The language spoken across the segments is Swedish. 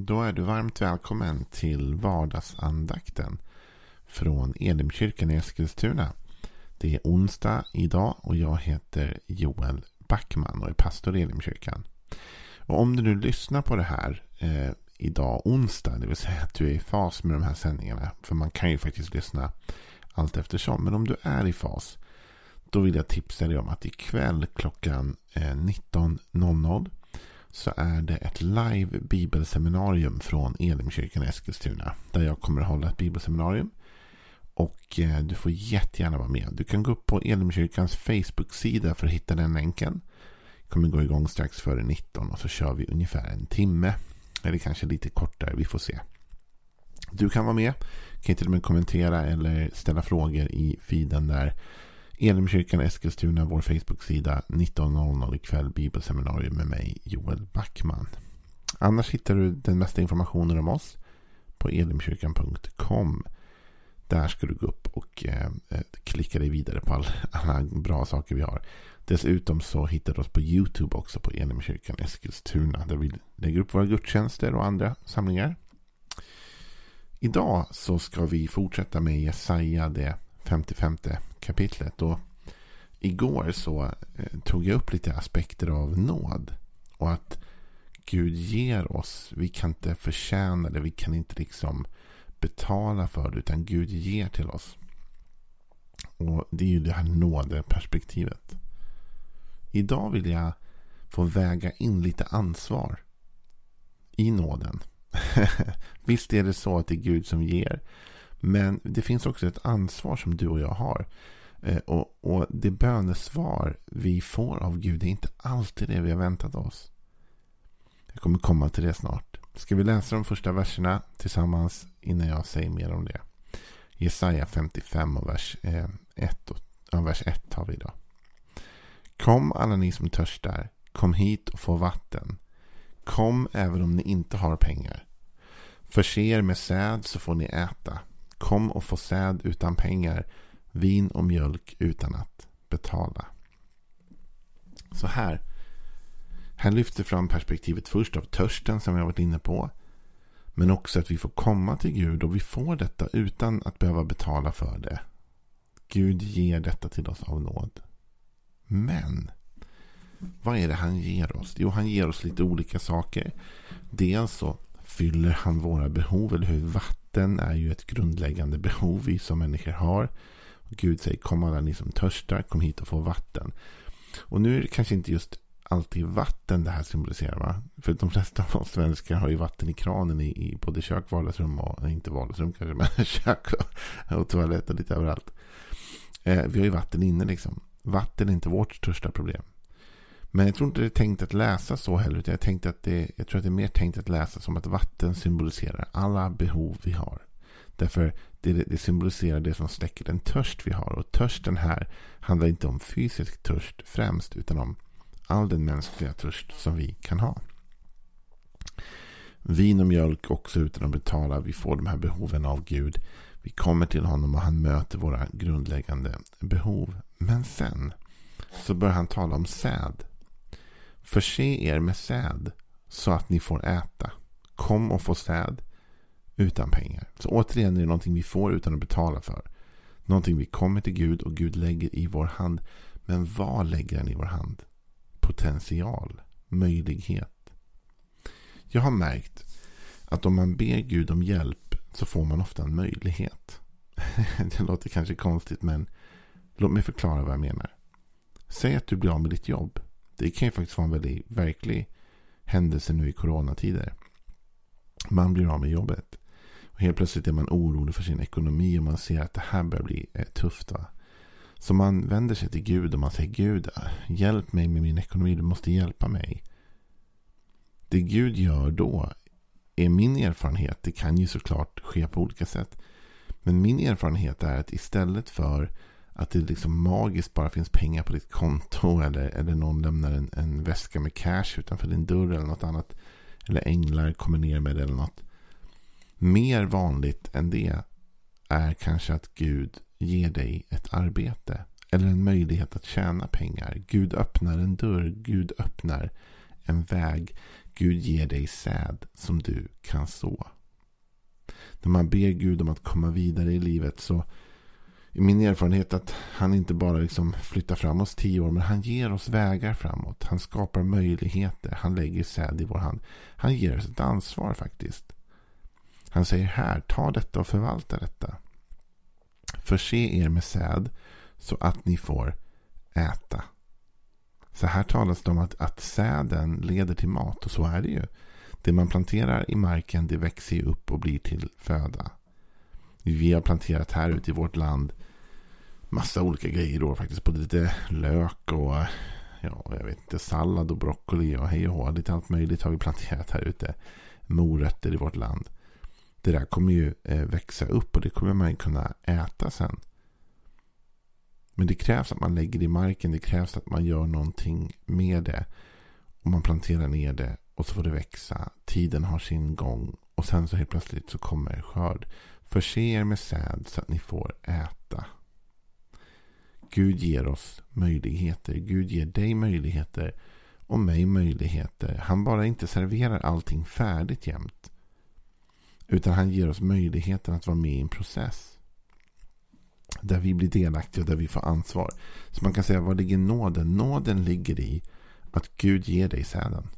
Då är du varmt välkommen till vardagsandakten från Elimkyrkan i Eskilstuna. Det är onsdag idag och jag heter Joel Backman och är pastor i Elimkyrkan. Och om du nu lyssnar på det här eh, idag onsdag, det vill säga att du är i fas med de här sändningarna, för man kan ju faktiskt lyssna allt eftersom, men om du är i fas, då vill jag tipsa dig om att ikväll klockan eh, 19.00 så är det ett live bibelseminarium från Elimkyrkan i Eskilstuna. Där jag kommer att hålla ett bibelseminarium. Och eh, du får jättegärna vara med. Du kan gå upp på Elimkyrkans Facebook-sida för att hitta den länken. Jag kommer gå igång strax före 19 och så kör vi ungefär en timme. Eller kanske lite kortare, vi får se. Du kan vara med. Du Kan till och med kommentera eller ställa frågor i feeden där. Elimkyrkan Eskilstuna, vår Facebook-sida 19.00 ikväll bibelseminarium med mig Joel Backman. Annars hittar du den mesta informationen om oss på elimkyrkan.com. Där ska du gå upp och eh, klicka dig vidare på all, alla bra saker vi har. Dessutom så hittar du oss på YouTube också på Elimkyrkan Eskilstuna. Där vi lägger upp våra gudstjänster och andra samlingar. Idag så ska vi fortsätta med Jesaja det 55 kapitlet. Och igår så eh, tog jag upp lite aspekter av nåd. Och att Gud ger oss. Vi kan inte förtjäna det. Vi kan inte liksom betala för det. Utan Gud ger till oss. Och det är ju det här nådeperspektivet. Idag vill jag få väga in lite ansvar. I nåden. Visst är det så att det är Gud som ger. Men det finns också ett ansvar som du och jag har. Eh, och, och det bönesvar vi får av Gud är inte alltid det vi har väntat oss. Jag kommer komma till det snart. Ska vi läsa de första verserna tillsammans innan jag säger mer om det? Jesaja 55 och vers eh, 1. och, vers 1 har vi idag. Kom alla ni som törstar. Kom hit och få vatten. Kom även om ni inte har pengar. Förse er med säd så får ni äta. Kom och få säd utan pengar, vin och mjölk utan att betala. Så här. Här lyfter fram perspektivet först av törsten som jag varit inne på. Men också att vi får komma till Gud och vi får detta utan att behöva betala för det. Gud ger detta till oss av nåd. Men vad är det han ger oss? Jo, han ger oss lite olika saker. Dels så fyller han våra behov, eller hur? Vatten Vatten är ju ett grundläggande behov vi som människor har. Gud säger kom alla ni som törstar, kom hit och få vatten. Och nu är det kanske inte just alltid vatten det här symboliserar. Va? För de flesta av oss svenskar har ju vatten i kranen i, i både kök, vardagsrum och eh, inte vardagsrum kanske, men kök och, och toalett och lite överallt. Eh, vi har ju vatten inne liksom. Vatten är inte vårt största problem. Men jag tror inte det är tänkt att läsa så heller. Utan jag, tänkte att det, jag tror att det är mer tänkt att läsa som att vatten symboliserar alla behov vi har. Därför det, det symboliserar det som släcker den törst vi har. Och törsten här handlar inte om fysisk törst främst. Utan om all den mänskliga törst som vi kan ha. Vin och mjölk också utan att betala. Vi får de här behoven av Gud. Vi kommer till honom och han möter våra grundläggande behov. Men sen så börjar han tala om säd. Förse er med säd så att ni får äta. Kom och få säd utan pengar. Så återigen är det någonting vi får utan att betala för. Någonting vi kommer till Gud och Gud lägger i vår hand. Men vad lägger han i vår hand? Potential. Möjlighet. Jag har märkt att om man ber Gud om hjälp så får man ofta en möjlighet. Det låter kanske konstigt men låt mig förklara vad jag menar. Säg att du blir av med ditt jobb. Det kan ju faktiskt vara en väldigt verklig händelse nu i coronatider. Man blir av med jobbet. Och helt plötsligt är man orolig för sin ekonomi och man ser att det här börjar bli eh, tufft. Va? Så man vänder sig till Gud och man säger Gud, ah, hjälp mig med min ekonomi. Du måste hjälpa mig. Det Gud gör då är min erfarenhet. Det kan ju såklart ske på olika sätt. Men min erfarenhet är att istället för att det liksom magiskt bara finns pengar på ditt konto. Eller, eller någon lämnar en, en väska med cash utanför din dörr. Eller något annat. Eller änglar kommer ner med det eller något. Mer vanligt än det är kanske att Gud ger dig ett arbete. Eller en möjlighet att tjäna pengar. Gud öppnar en dörr. Gud öppnar en väg. Gud ger dig säd som du kan så. När man ber Gud om att komma vidare i livet så min erfarenhet att han inte bara liksom flyttar fram oss tio år men han ger oss vägar framåt. Han skapar möjligheter. Han lägger säd i vår hand. Han ger oss ett ansvar faktiskt. Han säger här, ta detta och förvalta detta. Förse er med säd så att ni får äta. Så här talas det om att, att säden leder till mat och så är det ju. Det man planterar i marken det växer ju upp och blir till föda. Vi har planterat här ute i vårt land massa olika grejer då faktiskt. Både lite lök och ja, jag vet inte, sallad och broccoli och hej och hå. Lite allt möjligt har vi planterat här ute. Morötter i vårt land. Det där kommer ju eh, växa upp och det kommer man kunna äta sen. Men det krävs att man lägger det i marken. Det krävs att man gör någonting med det. Och man planterar ner det och så får det växa. Tiden har sin gång. Och sen så helt plötsligt så kommer skörd. Förse er med säd så att ni får äta. Gud ger oss möjligheter. Gud ger dig möjligheter och mig möjligheter. Han bara inte serverar allting färdigt jämt. Utan han ger oss möjligheten att vara med i en process. Där vi blir delaktiga och där vi får ansvar. Så man kan säga, var ligger nåden? Nåden ligger i att Gud ger dig säden.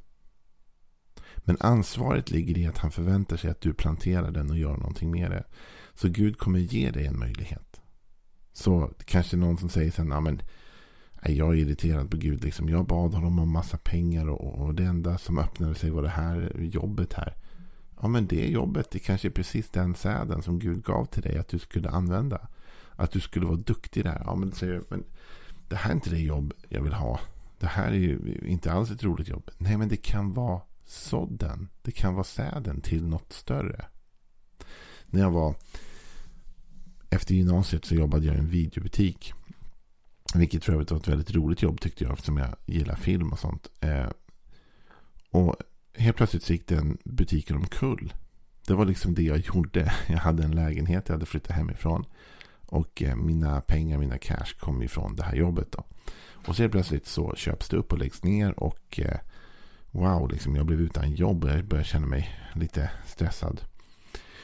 Men ansvaret ligger i att han förväntar sig att du planterar den och gör någonting med det. Så Gud kommer ge dig en möjlighet. Så kanske någon som säger sen, ja men jag är irriterad på Gud. Liksom. Jag bad honom om massa pengar och, och det enda som öppnade sig var det här jobbet här. Ja men det jobbet, det kanske är precis den säden som Gud gav till dig att du skulle använda. Att du skulle vara duktig där. Ja men, säger, men det här är inte det jobb jag vill ha. Det här är ju inte alls ett roligt jobb. Nej men det kan vara sådden. Det kan vara säden till något större. När jag var efter gymnasiet så jobbade jag i en videobutik. Vilket för övrigt var ett väldigt roligt jobb tyckte jag eftersom jag gillar film och sånt. Eh, och helt plötsligt så gick den butiken omkull. Det var liksom det jag gjorde. Jag hade en lägenhet, jag hade flyttat hemifrån. Och eh, mina pengar, mina cash kom ifrån det här jobbet. Då. Och så helt plötsligt så köps det upp och läggs ner. Och eh, wow, liksom jag blev utan jobb. Jag började känna mig lite stressad.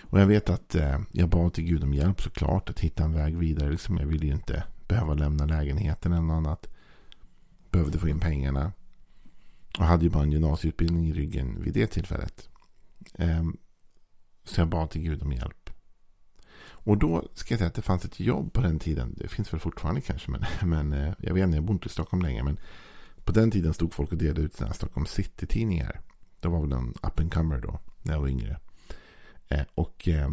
Och jag vet att eh, jag bad till Gud om hjälp såklart. Att hitta en väg vidare. Liksom jag ville ju inte behöva lämna lägenheten eller något annat. Behövde få in pengarna. Och hade ju bara en gymnasieutbildning i ryggen vid det tillfället. Eh, så jag bad till Gud om hjälp. Och då ska jag säga att det fanns ett jobb på den tiden. Det finns väl fortfarande kanske. Men, men eh, jag vet inte, jag bor inte i Stockholm längre. Men på den tiden stod folk och delade ut sina Stockholm City-tidningar. Det var väl en up and comer då. När jag var yngre. Eh, och eh,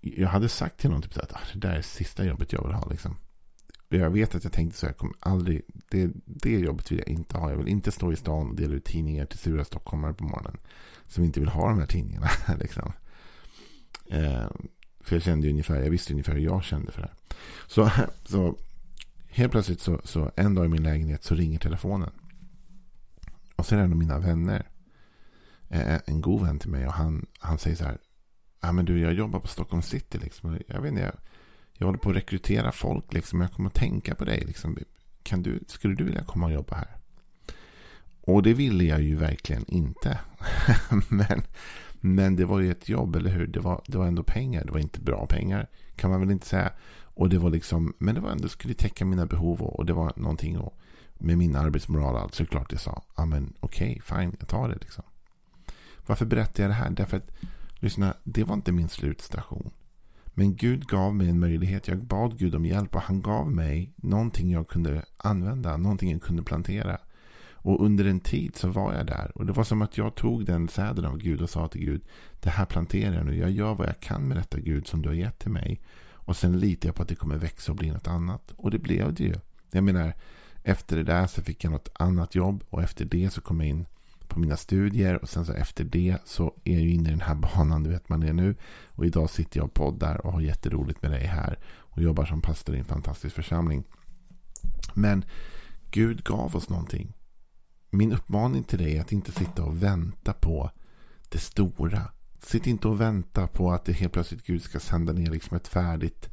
jag hade sagt till någon typ att ah, det där är sista jobbet jag vill ha. Liksom. Jag vet att jag tänkte så. Jag kommer aldrig, det, det jobbet vill jag inte ha. Jag vill inte stå i stan och dela ut tidningar till sura stockholmare på morgonen. Som inte vill ha de här tidningarna. liksom. eh, för jag kände ungefär, jag visste ungefär hur jag kände för det här. Så, så helt plötsligt så, så en dag i min lägenhet så ringer telefonen. Och så är det en av mina vänner. Eh, eh, en god vän till mig och han, han säger så här ja men du jag jobbar på Stockholm city liksom. Jag vet inte, jag, jag håller på att rekrytera folk liksom. Jag kommer att tänka på dig liksom. Kan du, skulle du vilja komma och jobba här? Och det ville jag ju verkligen inte. men, men det var ju ett jobb, eller hur? Det var, det var ändå pengar. Det var inte bra pengar, kan man väl inte säga. Och det var liksom, men det var ändå, skulle täcka mina behov och, och det var någonting och, med min arbetsmoral. Alltså, så klart jag sa, ja men okej, okay, fine, jag tar det liksom. Varför berättar jag det här? Därför att Lyssna, det var inte min slutstation. Men Gud gav mig en möjlighet. Jag bad Gud om hjälp och han gav mig någonting jag kunde använda. Någonting jag kunde plantera. Och under en tid så var jag där. Och det var som att jag tog den säden av Gud och sa till Gud. Det här planterar jag nu. Jag gör vad jag kan med detta Gud som du har gett till mig. Och sen litar jag på att det kommer växa och bli något annat. Och det blev det ju. Jag menar, efter det där så fick jag något annat jobb. Och efter det så kom jag in på mina studier och sen så efter det så är jag ju inne i den här banan du vet man är nu. Och idag sitter jag och poddar och har jätteroligt med dig här och jobbar som pastor i en fantastisk församling. Men Gud gav oss någonting. Min uppmaning till dig är att inte sitta och vänta på det stora. Sitt inte och vänta på att det helt plötsligt Gud ska sända ner liksom ett färdigt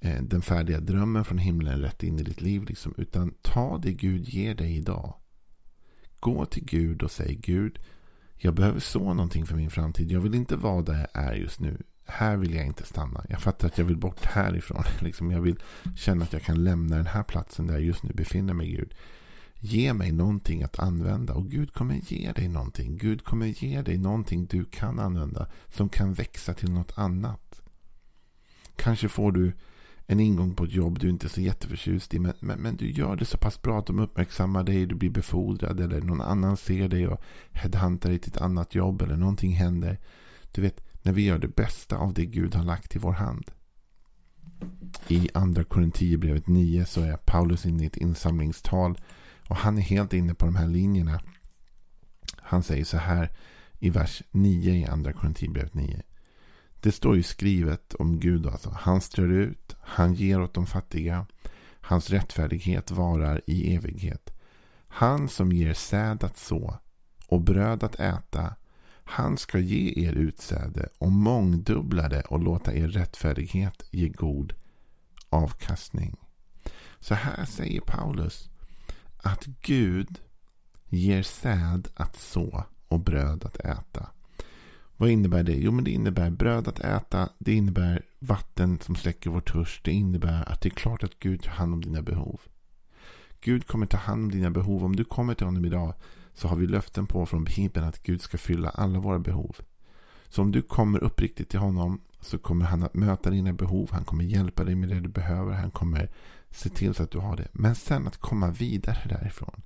eh, den färdiga drömmen från himlen rätt in i ditt liv. Liksom. Utan ta det Gud ger dig idag Gå till Gud och säg Gud, jag behöver så någonting för min framtid. Jag vill inte vara där jag är just nu. Här vill jag inte stanna. Jag fattar att jag vill bort härifrån. Liksom jag vill känna att jag kan lämna den här platsen där jag just nu befinner mig, Gud. Ge mig någonting att använda och Gud kommer ge dig någonting. Gud kommer ge dig någonting du kan använda som kan växa till något annat. Kanske får du en ingång på ett jobb du inte är så jätteförtjust i. Men, men, men, du gör det så pass bra att de uppmärksammar dig. Du blir befordrad eller någon annan ser dig och headhuntar dig till ett annat jobb eller någonting händer. Du vet, när vi gör det bästa av det Gud har lagt i vår hand. I andra Korinthierbrevet 9 så är Paulus inne i ett insamlingstal och han är helt inne på de här linjerna. Han säger så här i vers 9 i andra Korinthierbrevet 9. Det står ju skrivet om Gud. Alltså. Han strör ut, han ger åt de fattiga. Hans rättfärdighet varar i evighet. Han som ger säd att så och bröd att äta. Han ska ge er utsäde och mångdubbla det och låta er rättfärdighet ge god avkastning. Så här säger Paulus att Gud ger säd att så och bröd att äta. Vad innebär det? Jo, men det innebär bröd att äta. Det innebär vatten som släcker vår törst. Det innebär att det är klart att Gud tar hand om dina behov. Gud kommer ta hand om dina behov. Om du kommer till honom idag så har vi löften på från Bibeln att Gud ska fylla alla våra behov. Så om du kommer uppriktigt till honom så kommer han att möta dina behov. Han kommer hjälpa dig med det du behöver. Han kommer se till så att du har det. Men sen att komma vidare därifrån.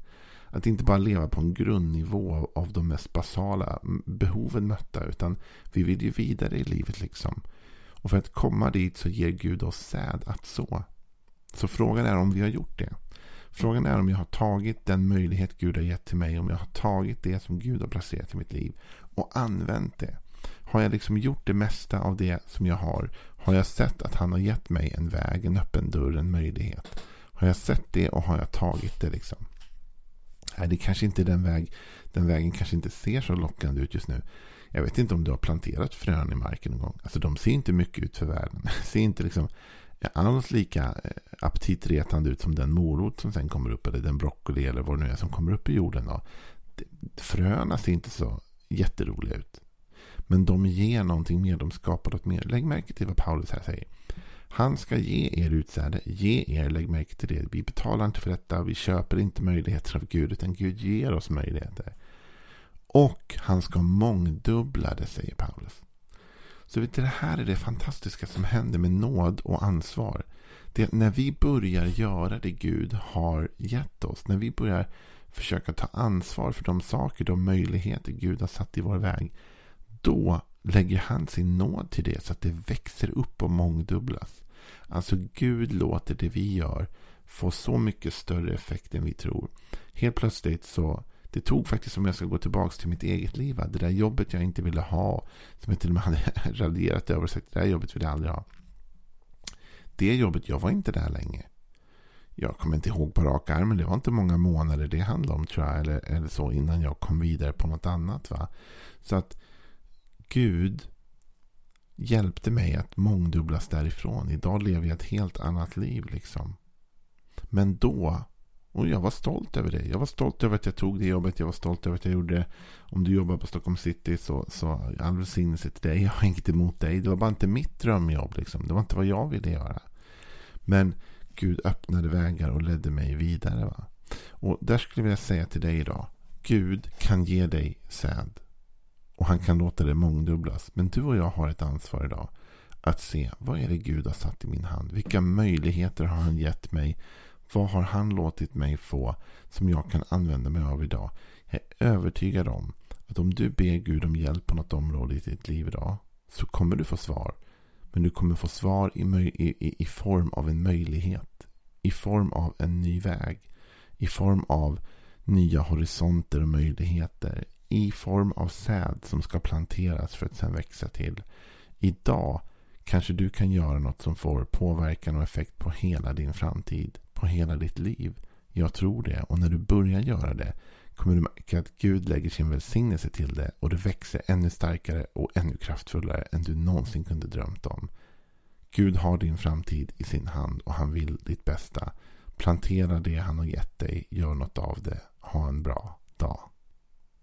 Att inte bara leva på en grundnivå av de mest basala behoven mötta. Utan vi vill ju vidare i livet liksom. Och för att komma dit så ger Gud oss säd att så. Så frågan är om vi har gjort det. Frågan är om jag har tagit den möjlighet Gud har gett till mig. Om jag har tagit det som Gud har placerat i mitt liv. Och använt det. Har jag liksom gjort det mesta av det som jag har? Har jag sett att han har gett mig en väg, en öppen dörr, en möjlighet? Har jag sett det och har jag tagit det liksom? Nej, det kanske inte är den väg. Den vägen kanske inte ser så lockande ut just nu. Jag vet inte om du har planterat frön i marken någon gång. Alltså de ser inte mycket ut för världen. ser inte liksom alls lika eh, aptitretande ut som den morot som sen kommer upp. Eller den broccoli eller vad det nu är som kommer upp i jorden. Då. Fröna ser inte så jätteroliga ut. Men de ger någonting mer. De skapar något mer. Lägg märke till vad Paulus här säger. Han ska ge er utsäde. Ge er, lägg märke till det. Vi betalar inte för detta. Vi köper inte möjligheter av Gud. Utan Gud ger oss möjligheter. Och han ska mångdubbla det, säger Paulus. Så vet du, det här är det fantastiska som händer med nåd och ansvar. Det är när vi börjar göra det Gud har gett oss. När vi börjar försöka ta ansvar för de saker, de möjligheter Gud har satt i vår väg. Då lägger han sin nåd till det så att det växer upp och mångdubblas. Alltså Gud låter det vi gör få så mycket större effekt än vi tror. Helt plötsligt så det tog faktiskt, om jag ska gå tillbaka till mitt eget liv, det där jobbet jag inte ville ha, som jag till och med hade raderat över och sagt, det där jobbet vill jag aldrig ha. Det jobbet, jag var inte där länge. Jag kommer inte ihåg på rak arm, men det var inte många månader det handlade om tror jag, eller, eller så, innan jag kom vidare på något annat. Va? Så att Gud hjälpte mig att mångdubblas därifrån. Idag lever jag ett helt annat liv liksom. Men då, och jag var stolt över det. Jag var stolt över att jag tog det jobbet. Jag var stolt över att jag gjorde det. Om du jobbar på Stockholm City så, så all välsignelse till dig. Jag har inget emot dig. Det var bara inte mitt drömjobb liksom. Det var inte vad jag ville göra. Men Gud öppnade vägar och ledde mig vidare. Va? Och där skulle jag vilja säga till dig idag. Gud kan ge dig säd. Och han kan låta det mångdubblas. Men du och jag har ett ansvar idag. Att se vad är det Gud har satt i min hand. Vilka möjligheter har han gett mig. Vad har han låtit mig få som jag kan använda mig av idag. Jag är övertygad om att om du ber Gud om hjälp på något område i ditt liv idag. Så kommer du få svar. Men du kommer få svar i, i, i form av en möjlighet. I form av en ny väg. I form av nya horisonter och möjligheter i form av säd som ska planteras för att sedan växa till. Idag kanske du kan göra något som får påverkan och effekt på hela din framtid, på hela ditt liv. Jag tror det och när du börjar göra det kommer du märka att Gud lägger sin välsignelse till det och det växer ännu starkare och ännu kraftfullare än du någonsin kunde drömt om. Gud har din framtid i sin hand och han vill ditt bästa. Plantera det han har gett dig, gör något av det, ha en bra dag.